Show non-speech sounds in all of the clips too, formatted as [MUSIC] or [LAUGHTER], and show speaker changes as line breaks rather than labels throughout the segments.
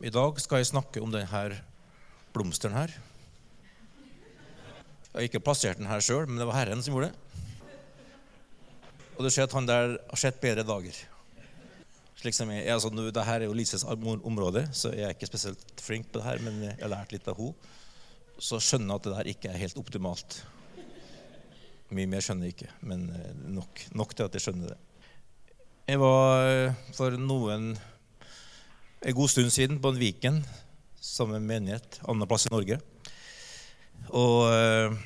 I dag skal jeg snakke om denne blomsteren her. Jeg har ikke plassert den her sjøl, men det var Herren som gjorde det. Og du ser at han der har sett bedre dager. Slik som jeg, altså, nå, Dette er jo Lises område, så jeg er ikke spesielt flink på det her, men jeg har lært litt av henne. Så skjønner jeg at det der ikke er helt optimalt. Mye mer skjønner jeg ikke, men eh, nok, nok til at jeg skjønner det. Jeg var eh, for noen en god stund siden på en Viken sammen med menighet andreplass i Norge. Og eh,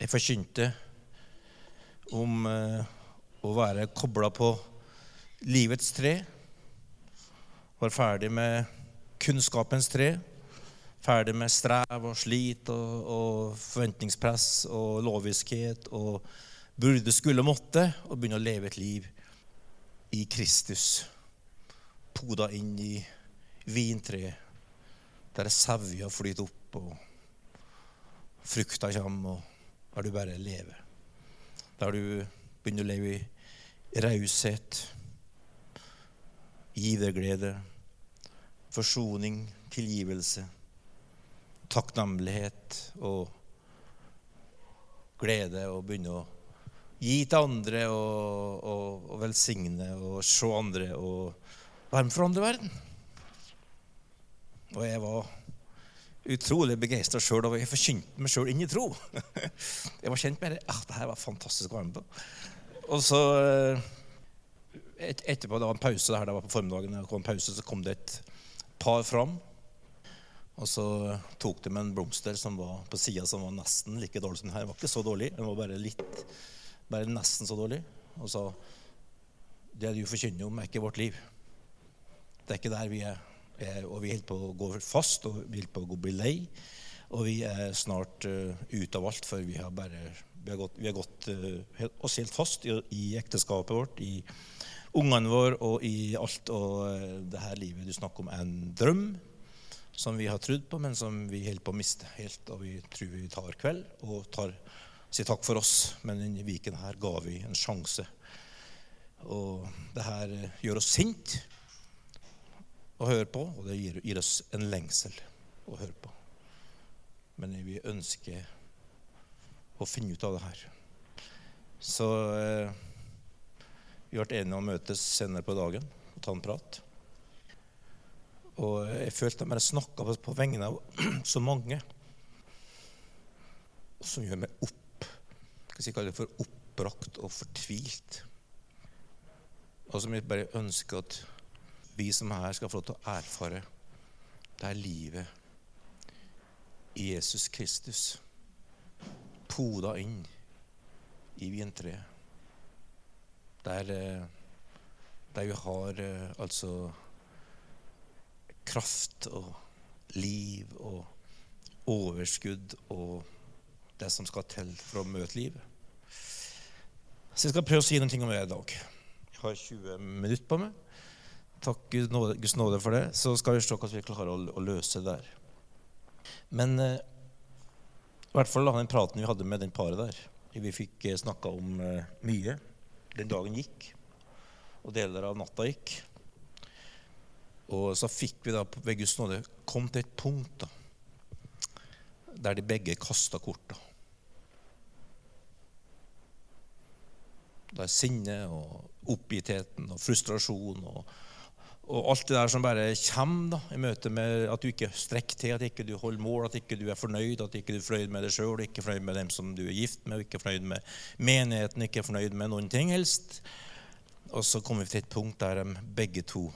jeg forkynte om eh, å være kobla på livets tre. Var ferdig med kunnskapens tre. Ferdig med strev og slit og, og forventningspress og loviskhet og burde, skulle, måtte, og begynne å leve et liv i Kristus, poda inn i vintreet, der sevja flyter opp, og frukta kommer, og der du bare lever. Der du begynner å leve i raushet, giverglede, forsoning, tilgivelse, takknemlighet og glede, og begynne å gi til andre og, og, og, velsigne og se andre og være med for andre verden. Og jeg var utrolig begeistra sjøl, og jeg forkynte meg sjøl inn i tro. [LAUGHS] Jeg var kjent med det. Ah, det her var fantastisk å være med på. Og så eh, et, etterpå, det var en pause det her, det var på formiddagen, det kom en pause, så kom det et par fram. Og så tok de en blomster som var på sida som var nesten like dårlig som den her. Den var ikke så dårlig, den var bare litt bare nesten så dårlig, og sa det du forkynner om, er ikke vårt liv. Det er ikke der vi er. Og vi holder på å gå fast, og vi holder på å bli lei. Og vi er snart uh, ute av alt, for vi har bare vi har gått, vi har gått uh, oss helt fast i, i, ekteskapet vårt, i ungene våre og i alt. Og uh, det her livet du snakker om, er en drøm som vi har trodd på, men som vi holder på å miste helt. Og vi tror vi tar kveld og tar sier takk for oss, men denne viken her ga vi en sjanse. Og det her eh, gjør oss sint å høre på, og det gir, gir oss en lengsel å høre på. Men vi ønsker å finne ut av det her. Så eh, vi ble enige om å møtes senere på dagen og ta en prat. Og jeg følte at jeg snakka på vegne av [CLEARS THROAT] så mange som gjør meg opp skal jeg kalle det for oppbrakt og fortvilt. Og som jeg bare ønsker at vi som er her, skal få lov til å erfare det er livet i Jesus Kristus. Poda inn i vintreet. Der, eh, der vi har eh, altså kraft og liv og overskudd og det som skal til for å møte livet. Så jeg skal prøve å si noe om det i dag. Jeg har 20 minutter på meg. Takk Guds nåde for det. Så skal vi se hvordan vi klarer å, å løse det der. Men eh, i hvert fall den praten vi hadde med den paret der. Vi fikk eh, snakka om eh, mye. Den dagen gikk, og deler av natta gikk. Og så fikk vi da ved Guds nåde kom til et punkt da, der de begge kasta da. er sinnet og oppgittheten og frustrasjon og, og, alt det der som bare kommer da, i møte med at du ikke strekker til, at ikke du holder mål, at ikke du er fornøyd, at ikke du er fornøyd med deg sjøl, ikke fornøyd med dem som du er gift med, ikke fornøyd med menigheten, ikke fornøyd med noen ting helst. Og så kommer vi til et punkt der de begge to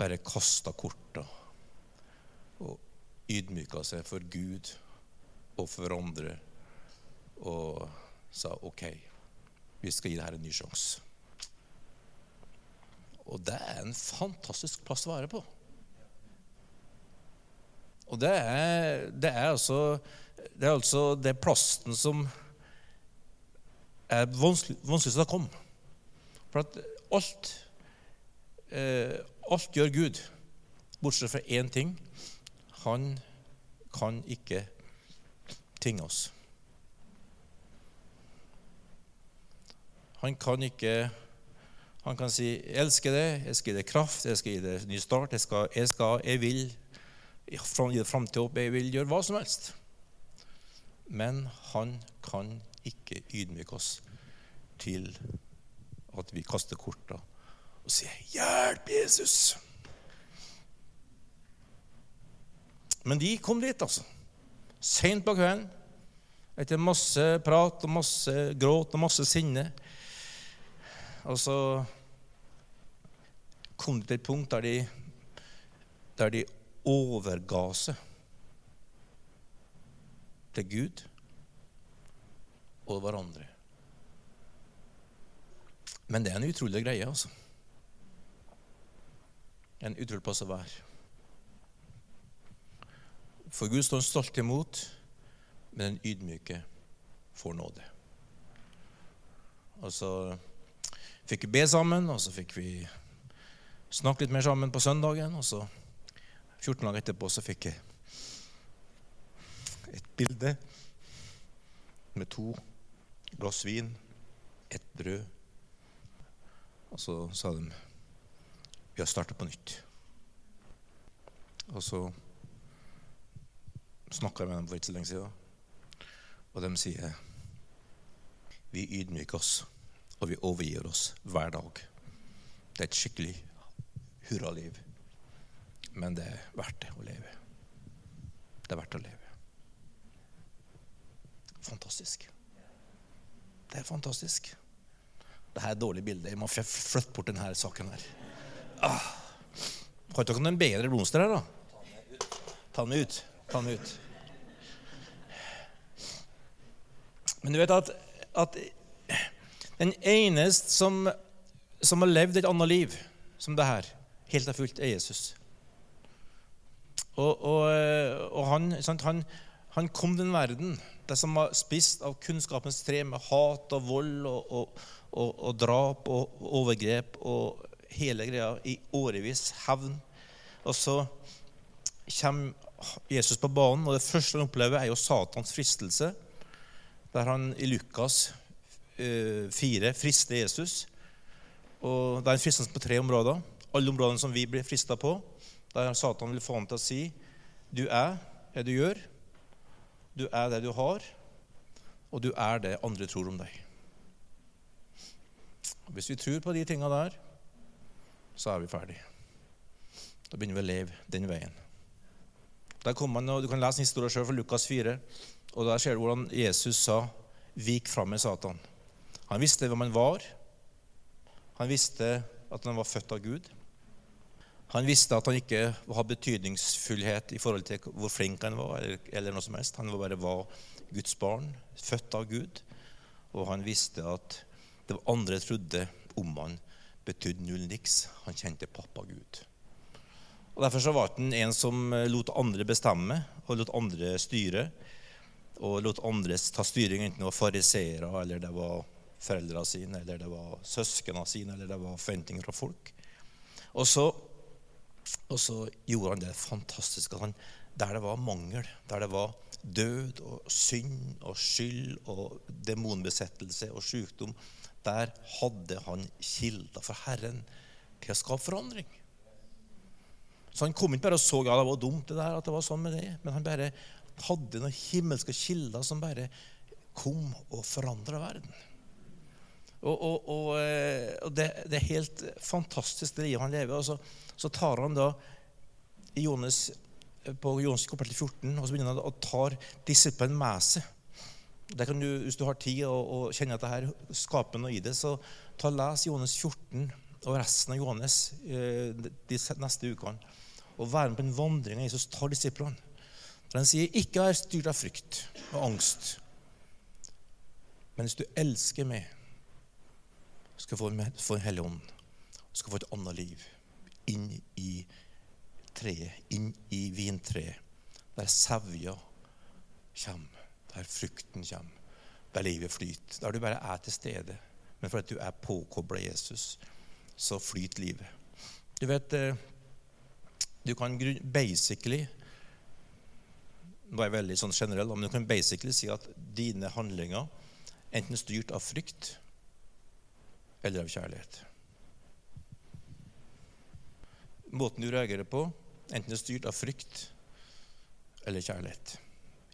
bare kasta korta og ydmyka seg for Gud og for andre og sa OK. Vi skal gi det en ny sjanse. Og det er en fantastisk plass å være på. Og det er, det er altså det er altså det plassen som er vanskelig, vanskeligst å komme. For at alt eh, Alt gjør Gud, bortsett fra én ting. Han kan ikke tinge oss. Han kan ikke Han kan si 'Jeg elsker deg, jeg skal gi deg kraft, jeg skal gi deg ny start', jeg, skal, jeg, skal, jeg vil gi det framtid opp, jeg vil gjøre hva som helst. Men han kan ikke ydmyke oss til at vi kaster korta og sier 'Hjelp, Jesus'. Men de kom dit, altså. Seint på kvelden. Etter masse prat og masse gråt og masse sinne. Og så kom de til et punkt der de, der de overga seg til Gud og hverandre. Men det er en utrolig greie, altså. En utrolig plass å være. For Gud står stolt imot, men den ydmyke får nåde. Altså så fikk vi be sammen, og så fikk vi snakke litt mer sammen på søndagen. Og så 14 dager etterpå så fikk jeg et bilde med to glass vin, et brød. Og så sa de vi har starta på nytt. Og så snakka jeg med dem for ikke så lenge siden, og de sier vi ydmyker oss, og vi overgir oss hver dag. Det er et skikkelig hurraliv, men det er verdt det å leve. Det er verdt å leve. Fantastisk. Det er fantastisk. Dette er et dårlig bilde. Jeg må flytte bort denne saken her. Ah. Har dere noen bedre blomster her, da? Ta den ut. Ta den ut. Men du vet at, at den eneste som, som, har levd et annet liv som det her, helt og fullt, er Jesus. Og, og, og han, sant, han, han, kom den verden det som var spist av kunnskapens tre, med hat og vold og, og drap og overgrep og hele greia i årevis. Hevn. Og så kommer Jesus på banen, og det første han opplever, er jo Satans fristelse. Der han i Lukas 4 eh, frister Jesus. Og Det er en fristelse på tre områder. Alle områdene som vi blir frista på. Der Satan vil få ham til å si du er det du gjør, du er det du har, og du er det andre tror om deg. Og hvis vi tror på de tinga der, så er vi ferdig. Da begynner vi å leve den veien. Der man, og Du kan lese en historie selv fra Lukas 4. og Der ser du hvordan Jesus sa 'Vik fram med Satan'. Han visste hvem han var. Han visste at han var født av Gud. Han visste at han ikke hadde betydningsfullhet i forhold til hvor flink han var. eller, eller noe som helst. Han bare var Guds barn, født av Gud. Og han visste at det andre trodde om han, betydde null niks. Han kjente pappa Gud. Og Derfor så var han en som lot andre bestemme og lot andre styre. Og lot andre ta styring, enten det var fariseere, eller det var foreldrene sine, eller det var søsknene sine, eller det var forventninger fra folk. Og så, og så gjorde han det fantastiske. Han, der det var mangel, der det var død og synd og skyld og demonbesettelse og sykdom, der hadde han kilder for Herren til å skape forandring. Så han kom ikke bare og så ja, det var dumt det der, at det var sånn med det, men han bare hadde noen himmelske kilder som bare kom og forandra verden. Og, og, og, eh, og det, det, er helt fantastisk, det livet han lever. Og så, så tar han da i Jonas, på Jonas kapittel 14 og så begynner han å ta disippelen med seg. Du, Hvis du har tid og, og kjenner at det her skaper noe i det, så ta les Johannes 14 og resten av Johannes eh, de neste ukene. Og være med på en vandring av Jesus tar disiplene. For Han sier, 'Ikke vær styrt av frykt og angst', men hvis du elsker meg, skal få, få en hellig ånd. Skal få et annet liv inn i treet, inn i vintreet, der sevja kommer, der frukten kommer, der livet flyter, der du bare er til stede. Men fordi du er påkobla Jesus, så flyter livet. Du vet, eh, du kan basically nå er jeg veldig sånn generell, men du kan basically si at dine handlinger enten styrt av frykt eller av kjærlighet. måten du reagerer på, enten er styrt av frykt eller kjærlighet.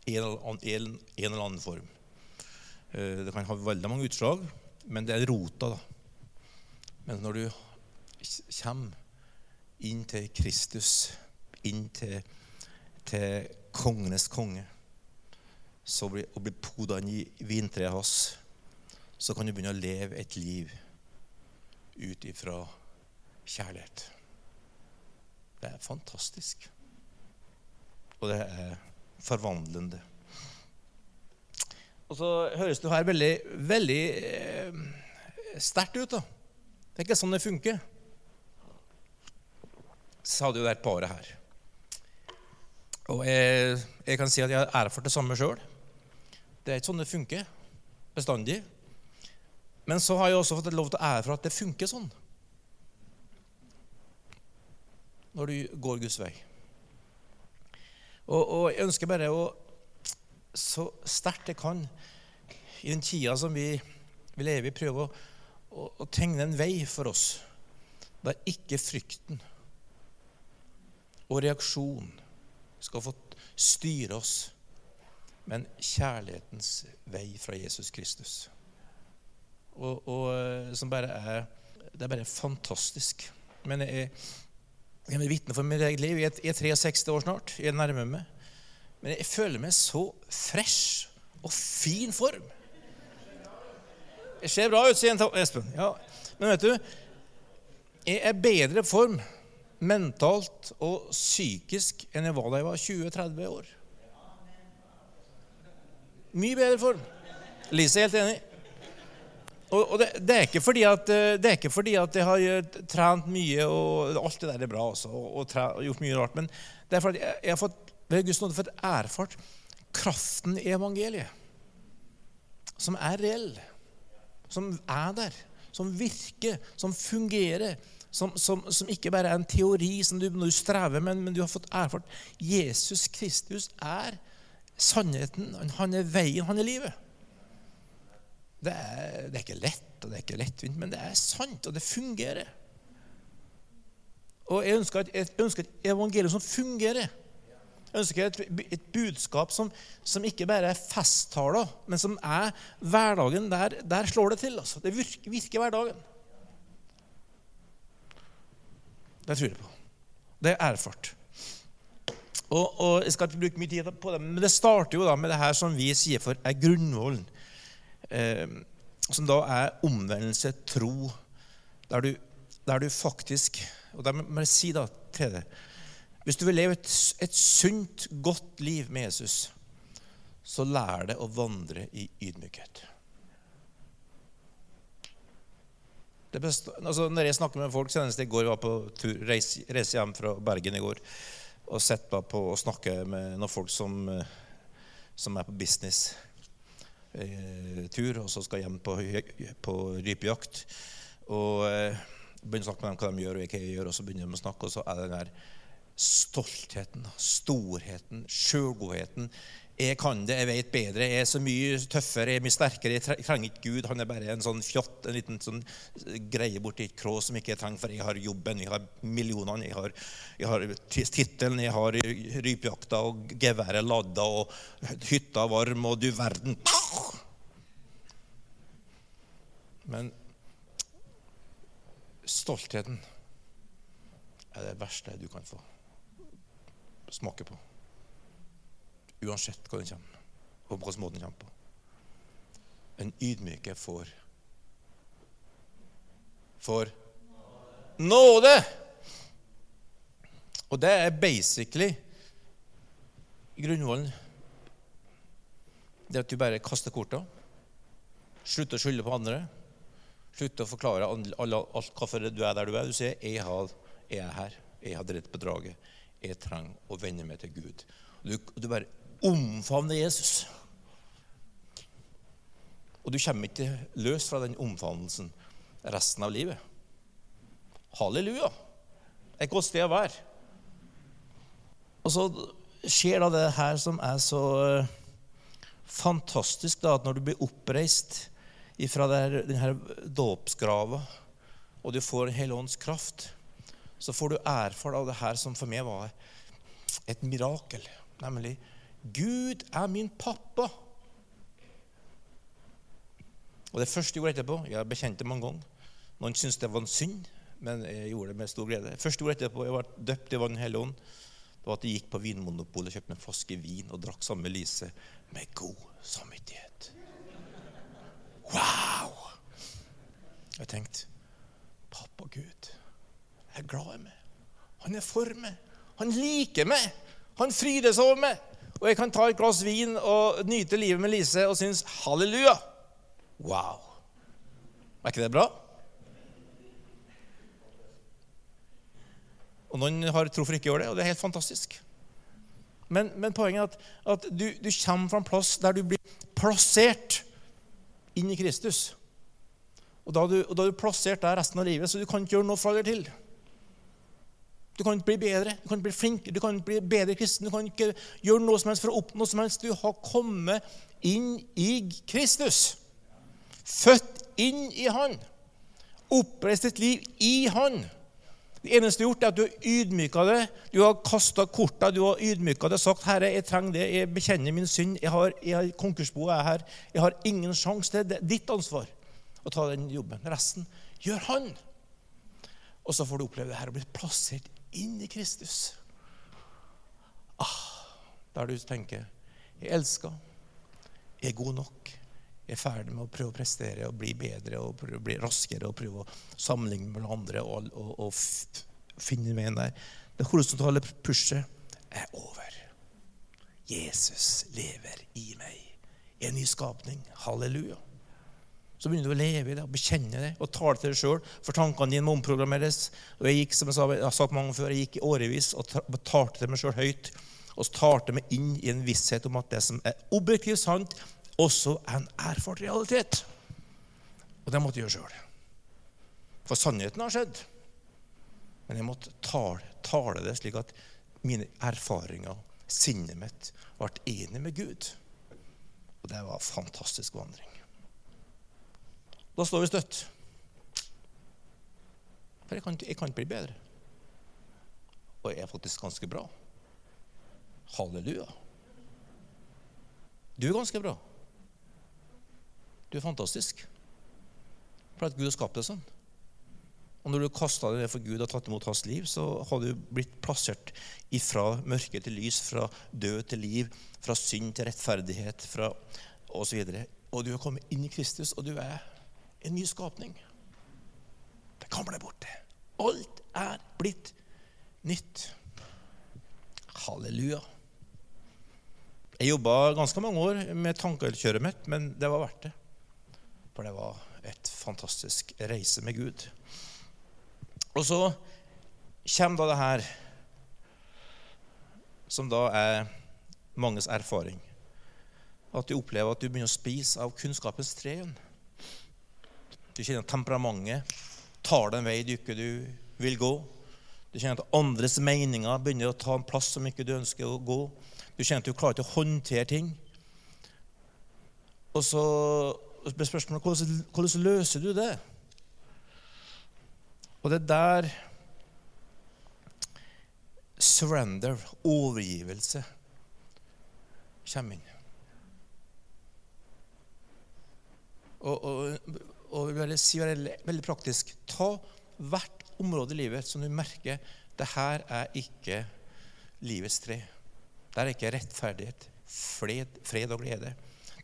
En, eller annen form. Eh, det kan ha veldig mange utslag, men det er rota, da. Men når du kommer inn til Kristus, inn til, til kongenes konge, blir, og blir poda inn i vintreet hans, så kan du begynne å leve et liv ut ifra kjærlighet. Det er fantastisk. Og det er forvandlende. Og så høres det her veldig, veldig eh, sterkt ut, da. Det er ikke sånn det funker. Sa det jo der paret her. Og jeg, jeg, kan si at jeg har erfart det samme sjøl. Det er ikke sånn det funker bestandig. Men så har jeg også fått lov til å ære for at det funker sånn. Når du går Guds vei. Og, og jeg ønsker bare å så sterkt jeg kan, i den tida som vi, vi lever i, prøve å, å, å, tegne en vei for oss der ikke frykten og reaksjon skal få styre oss, men kjærlighetens vei fra Jesus Kristus. Og, og eh, som bare er Det er bare fantastisk. Men jeg, jeg er vitne for mitt eget liv. Jeg er 63 år snart. Jeg nærmer meg. Men jeg føler meg så fresh og fin form. Jeg ser bra ut, sier Espen. Ja. Men vet du, jeg er bedre form mentalt og psykisk enn jeg var da jeg var 20-30 år. Mye bedre form. Lise er helt enig. Og, og det, det, er ikke fordi at, eh, det er ikke fordi at jeg har eh, trent mye, og alt det der er bra også, og, og, tre, og gjort mye rart, men det er fordi jeg, jeg har fått, ved Guds nåde fått erfart kraften i evangeliet. Som er reell. Som er der. Som virker. Som fungerer. Som, som, som ikke bare er en teori som du, du strever med, men du har fått erfart Jesus Kristus er sannheten. Han er veien, han er livet. Det er, det er, ikke lett, og det er ikke lettvint, men det er sant, og det fungerer. Og jeg ønsker et, jeg ønsker et evangelium som fungerer. Jeg ønsker et, et budskap som, som, ikke bare er festtaler, men som er hverdagen. Der, der slår det til. Altså. Det virker, virker hverdagen. Det tror jeg på. Det er erfart. Og, og, Jeg skal ikke bruke mye tid på det, men det starter jo da med det her som vi sier for er grunnvollen som da er omvendelse, tro, der du, der du faktisk Og der må jeg si da til deg Hvis du vil leve et, et sunt, godt liv med Jesus, så lær deg å vandre i ydmykhet. Altså når jeg snakker med folk Senest i går var på tur, reise, reise hjem fra Bergen i går og sett på å snakke med noen folk som, som er på business eh, tur, og så skal hjem på, på rypejakt. Og eh, begynner å snakke med dem hva de gjør, og hva jeg gjør, og så begynner de å snakke, og så er det den der stoltheten, storheten, sjølgodheten. Jeg kan det, jeg vet bedre, jeg er så mye tøffere, jeg er mye sterkere. Jeg trenger ikke Gud. Han er bare en sånn fjott, en liten sånn greie borti et krå som ikke jeg trenger, for jeg har jobben, jeg har millionene, jeg har, har tittelen, jeg har rypejakta og geværet ladda og hytta varm, og du verden Men stoltheten er det verste du kan få smake på uansett hva den kommer, og hvilken måte den kommer på. En ydmyke får For nåde. Og det er basically grunnvollen. Det at du bare kaster korta. Slutter å skylde på andre. Slutter å forklare alt, alt hvorfor du er der du er. Du sier 'Jeg, har, jeg er her. Jeg har på bedraget. Jeg trenger å vende meg til Gud'. Du, du bare omfavne Jesus. Og du kommer ikke løs fra den omfavnelsen resten av livet. Halleluja! Et godt sted å være. Og så skjer da det her som er så eh, fantastisk, da, at når du blir oppreist fra denne dåpsgrava, og du får helånds kraft, så får du erfare av det her som for meg var et mirakel. Nemlig Gud er min pappa. Og det første jeg gjorde etterpå Jeg har bekjent det mange ganger. Noen syntes det var en synd, men jeg gjorde det med stor glede. Første jeg gjorde etterpå, jeg ble døpt i Vann Hellige Ånd, det var at jeg gikk på Vinmonopolet og kjøpte en flaske vin og drakk sammen med Lise med god samvittighet. Wow! Jeg tenkte Pappa Gud jeg er glad i meg. Han er for meg. Han liker meg. Han fryder seg over meg. Og jeg kan ta et glass vin og nyte livet med Lise og synes halleluja. Wow. Er ikke det bra? Og noen har tro for ikke å gjøre det, og det er helt fantastisk. Men, men poenget er at, at du, du, kommer fra en plass der du blir plassert inn i Kristus. Og da, du, og da er du plassert der resten av livet, så du kan ikke gjøre noe fra deg til. Du kan ikke bli bedre, du kan ikke bli flinkere, du kan ikke bli bedre kristen. Du kan ikke gjøre noe som helst for å oppnå noe som helst. Du har kommet inn i Kristus. Født inn i Han. Oppreist et liv i Han. Det eneste du har gjort, er at du har ydmyka det. Du har kasta korta, du har ydmyka det og sagt 'Herre, jeg trenger det. Jeg bekjenner min synd. Jeg har, har Konkursboet er her. Jeg har ingen sjanse det. er ditt ansvar å ta den jobben. Resten gjør han. Og så får du oppleve det her å bli plassert inn i Kristus. Ah, der du tenker 'Jeg elsker. Jeg er god nok.' Jeg er ferdig med å prøve å prestere og bli bedre og prøve å bli raskere og prøve å sammenligne med andre og, og, og finne veien der. Det horisontale pushet er over. Jesus lever i meg. En ny skapning. Halleluja. Så begynner du å leve i det og bekjenne det og tale til deg sjøl. For tankene dine må omprogrammeres. Og Jeg gikk som jeg, sa, jeg har sagt mange før, jeg gikk i årevis og talte til meg sjøl høyt. Og talte meg inn i en visshet om at det som er objektivt sant, også er en erfart realitet. Og det måtte jeg gjøre sjøl. For sannheten har skjedd. Men jeg måtte tale, tale, det slik at mine erfaringer, sinnet mitt, ble enig med Gud. Og det var en fantastisk vandring. Da står vi støtt. For jeg kan, jeg kan ikke bli bedre. Og jeg er faktisk ganske bra. Halleluja. Du er ganske bra. Du er fantastisk. For at Gud har skapt deg sånn. Og når du kasta deg ned for Gud og tatt imot hans liv, så har du blitt plassert ifra mørke til lys, fra død til liv, fra synd til rettferdighet fra osv. Og, og du har kommet inn i Kristus, og du er en ny skapning. Det kan bli borte. Alt er blitt nytt. Halleluja. Jeg jobba ganske mange år med tankekjøret mitt, men det var verdt det. For det var et fantastisk reise med Gud. Og så kommer da det her, som da er manges erfaring. At du opplever at du begynner å spise av kunnskapens tre igjen. Du kjenner at temperamentet tar den vei du ikke du vil gå. Du kjenner at andres meninger begynner å ta en plass som ikke du ønsker å gå. Du kjenner at du klarer ikke å håndtere ting. Og så blir spørsmålet hvordan, hvordan løser du det? Og det er der surrender, overgivelse, kommer inn. Og, og, og vil si veldig, veldig praktisk ta hvert område i livet som du merker det her er ikke livets tre. Det er ikke rettferdighet, fred, fred og glede.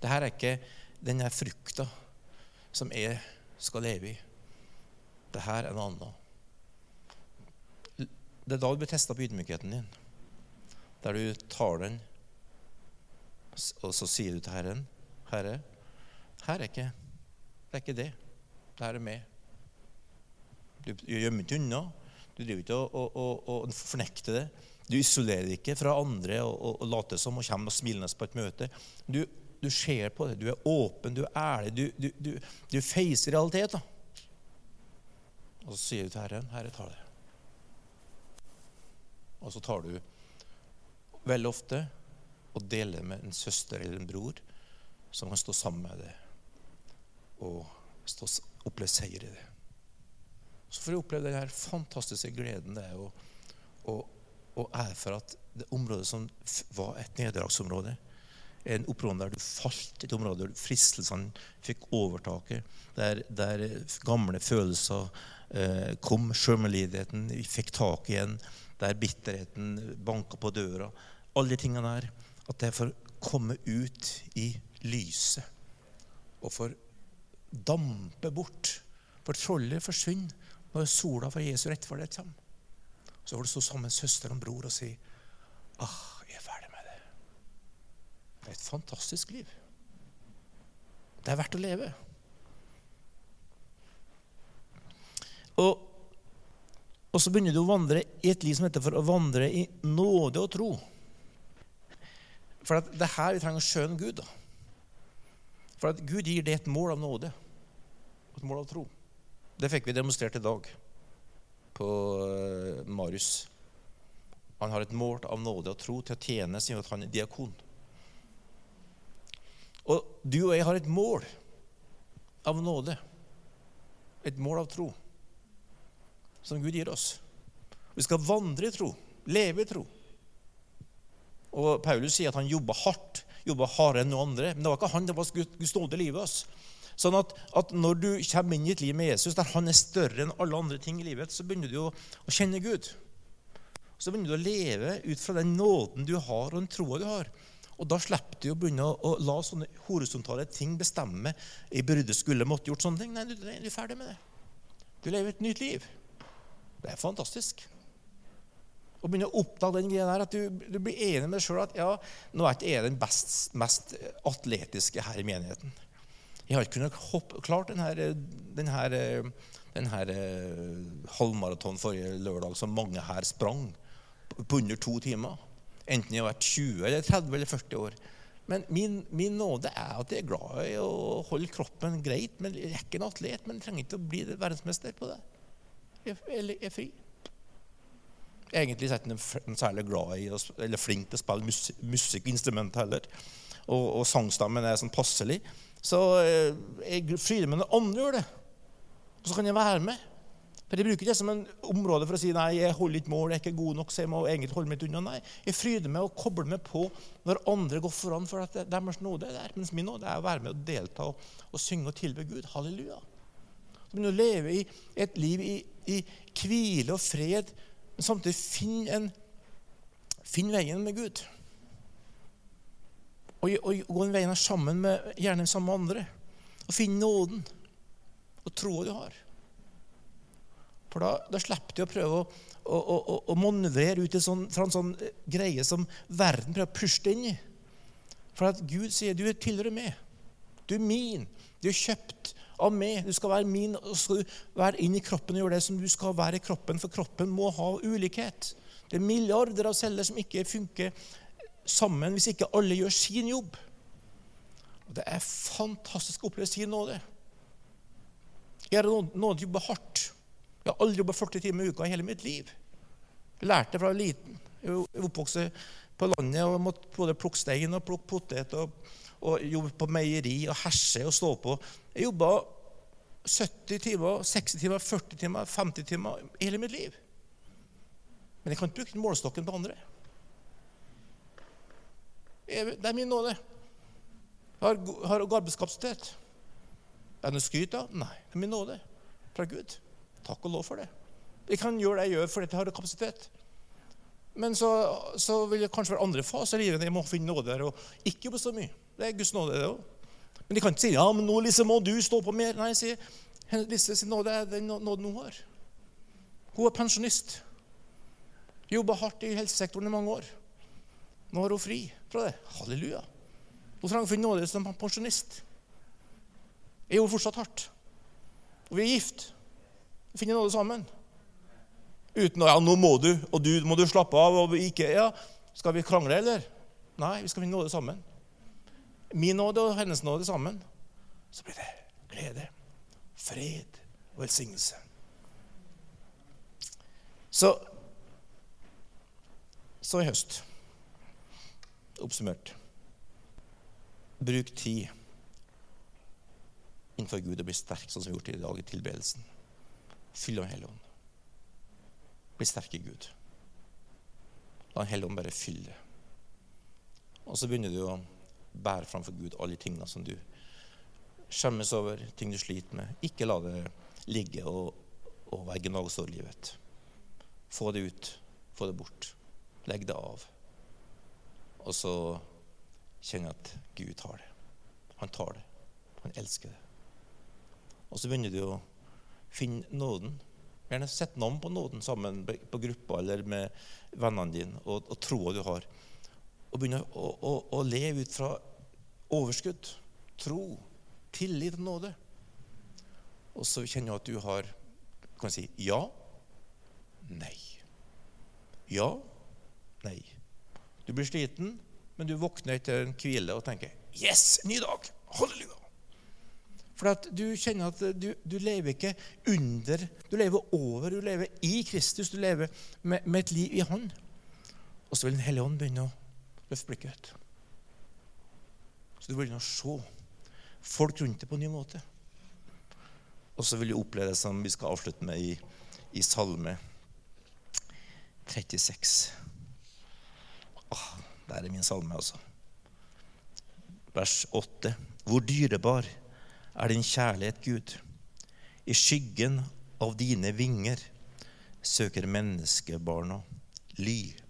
Det her er ikke denne frukta som jeg skal leve i. Det her er noe annet. Det er da du blir testa på ydmykheten din. Der du tar den, og så sier du til Herren Herre, her er ikke det er ikke det. Det her er meg. Du gjemmer ikke unna. Du driver ikke og, og, og, og, fornekter det. Du isolerer ikke fra andre og, later som og kommer smilende på et møte. Du du ser på det, du er åpen, du er ærlig, du, du, du, du feiser realitet. Og så sier du til Herren, 'Herre, tar det.' Og så tar du veldig ofte og deler med en søster eller en bror som kan stå sammen med deg og stå, oppleve seier i det. Så får du oppleve den fantastiske gleden det er å, å, å erfare at det området som var et nederlagsområde, en område der du falt, et område der fristelsene fikk overtaket, der, der gamle følelser eh, kom, sjølmedlidenheten fikk tak igjen, der bitterheten banka på døra. Alle de tingene der. At det får komme ut i lyset og får dampe bort. For trollet forsvinner når sola fra Jesu rettferdighet kommer. Så får du stå sammen med søster og bror og si ah, jeg er ferdig med det. Det er et fantastisk liv. Det er verdt å leve. Og, og, så begynner du å vandre i et liv som heter for å vandre i nåde og tro. For det er her vi trenger å skjønne Gud. da. For at Gud gir det et mål av nåde et mål av tro. Det fikk vi demonstrert i dag på eh, Marius. Han har et mål av nåde og tro til å tjene siden han er diakon. Og du og jeg har et mål av nåde, et mål av tro, som Gud gir oss. Vi skal vandre i tro, leve i tro. Og Paulus sier at han jobba hardt, jobba hardere enn noen andre. Men det var ikke han, det var Guds nåde i livet oss. Sånn at, at, når du kommer inn i et liv med Jesus, der han er større enn alle andre ting i livet, så begynner du å, å kjenne Gud. Så begynner du å leve ut fra den nåden du har, og den troa du har. Og da slipper du å begynne å, å la sånne horisontale ting bestemme. Jeg burde, skulle, måtte gjort sånne ting. Nei, du, du er ferdig med det. Du lever et nytt liv. Det er fantastisk. Å begynne å oppdage den greia der, at du, du blir enig med deg sjøl at ja, nå er ikke jeg den best, mest atletiske her i menigheten. Jeg har ikke kunnet hoppe, klart denne, denne, denne halvmaraton forrige lørdag som mange her sprang på under to timer. Enten jeg har vært 20 eller 30 eller 40 år. Men min, min, nåde er at jeg er glad i å holde kroppen greit. men Jeg er ikke en atlet, men jeg trenger ikke å bli verdensmester på det. Jeg, jeg er fri. Egentlig er ikke særlig glad i eller flink til å spille musikkinstrument heller. Og, og sangstammen er sånn passelig. Så eh, jeg fryder meg når andre gjør det. Og så kan jeg være med. For Jeg bruker det som en område for å si nei, jeg holder ikke mål, jeg er ikke god nok, så jeg må egentlig holde meg unna. Nei, Jeg fryder meg og kobler meg på når andre går foran, for at deres nåde er der. Mens min nåde er å være med og delta og, og synge og tilbe Gud. Halleluja. Så begynner å leve i et liv i, i hvile og fred, men samtidig finn, finn veien med Gud. Og, og, gå den veien sammen med gjerne sammen med andre. Og finn nåden og troa du har. For da, da slipper du å prøve å, å, å, å manøvrere ut sånn, fra en sånn eh, greie som verden prøver å pushe inn i. For at Gud sier du tilhører meg. Du er min. Du er kjøpt av meg. Du skal være min og skal du være inn i kroppen og gjøre det som du skal være i kroppen. For kroppen må ha ulikhet. Det er milliarder av celler som ikke funker sammen hvis ikke alle gjør sin jobb. Og Det er fantastisk å oppleve sin nåde. Jeg har nådd jobbe hardt. Jeg har aldri jobba 40 timer i uka i hele mitt liv. Jeg lærte det fra liten. Jeg oppvokste oppvokst på landet og måtte både plukke stein og plukke potet og, og jobbe på meieri og herse og stå på. Jeg jobba 70 timer, 60 timer, 40 timer, 50 timer hele mitt liv. Men jeg kan ikke bruke målestokken på andre. Det er min nåde. Jeg har, har arbeidskapasitet. Er det noe skryt av? Nei. Det er min nåde fra Gud. Takk og lov for det. Jeg kan gjøre det jeg gjør fordi jeg har kapasitet. Men så, så, vil det kanskje være andre faser i livet jeg må finne nåde der og ikke jobbe så mye. Det er Guds nåde, det òg. Men de kan ikke si ja, men nå Lise, må du stå på mer. Nei, jeg sier Lise sin nåde er den nåden hun har. Hun er pensjonist. Jobba hardt i helsesektoren i mange år. Nå har hun fri fra det. Halleluja. Hun trenger å finne nåde som pensjonist. Jeg gjorde fortsatt hardt. Og vi er gift. Vi finner nåde sammen. Uten å ja, nå må du, og du må du slappe av. og ikke, ja, Skal vi krangle, eller? Nei, vi skal finne nåde sammen. Min nåde og hennes nåde sammen. Så blir det glede, fred og velsignelse. Så Så i høst, oppsummert Bruk tid innenfor Gud og bli sterk, sånn som vi har gjort i dag i tilbedelsen. Fyll av Hellig ånd. Bli sterk i Gud. La Den hellige ånd bare fylle. Og så begynner du å bære framfor Gud alle tingene som du skjemmes over, ting du sliter med. Ikke la det ligge og, og være gnagsår livet. Få det ut. Få det bort. Legg det av. Og så kjenner jeg at Gud tar det. Han tar det. Han elsker det. Og så begynner du å finne nåden. Gjerne sett navn på nåden sammen på gruppa eller med vennene dine og, og troa du har. Og begynne å, å, å leve ut fra overskudd, tro, tillit og nåde. Og så kjenner du at du har kan si ja, nei. Ja, nei. Du blir sliten, men du våkner etter en hvile og tenker 'Yes! Ny dag! Halleluja!' For at du kjenner at du, du, lever ikke under, du lever over, du lever i Kristus. Du lever med, med et liv i Han. Og så vil Den hellige ånd begynne å løfte blikket. Så du begynner å se folk rundt deg på en ny måte. Og så vil du oppleve det som vi skal avslutte med i, i Salme 36. Åh, der er min salme, altså. Vers 8. Hvor dyrebar er din kjærlighet, Gud. I skyggen av dine vinger søker menneskebarna ly.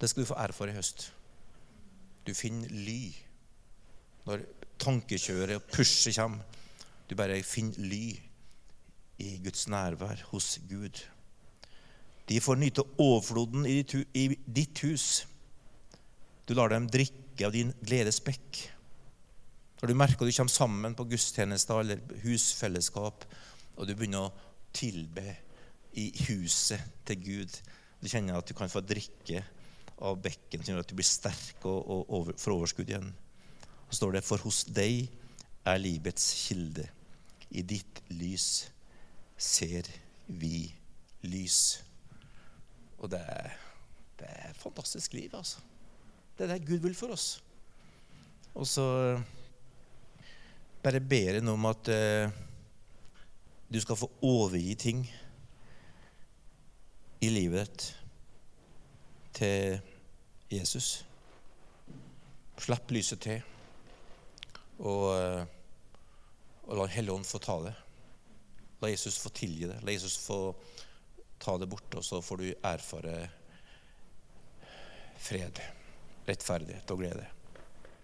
Det skal du få ære for i høst. Du finner ly når tankekjøret og pushet kommer. Du bare finner ly i Guds nærvær hos Gud. De får nyte overfloden i ditt hus. Du lar dem drikke av din gledes bekk. Når du merker at du kommer sammen på gudstjenester eller husfellesskap, og du begynner å tilbe i huset til Gud Du kjenner at du kan få drikke av bekken som gjør at du blir sterk og, og over, får overskudd igjen. Så står det For hos deg er livets kilde. I ditt lys ser vi lys. Og det er, det er et fantastisk liv, altså. Det er det Gud vil for oss. Og så bare ber en om at eh, du skal få overgi ting i livet ditt til Jesus. Slapp lyset til, og, eh, og la Helligånd få ta det. La Jesus få tilgi det. La Jesus få ta det bort, og så får du erfare fred, rettferdighet og glede.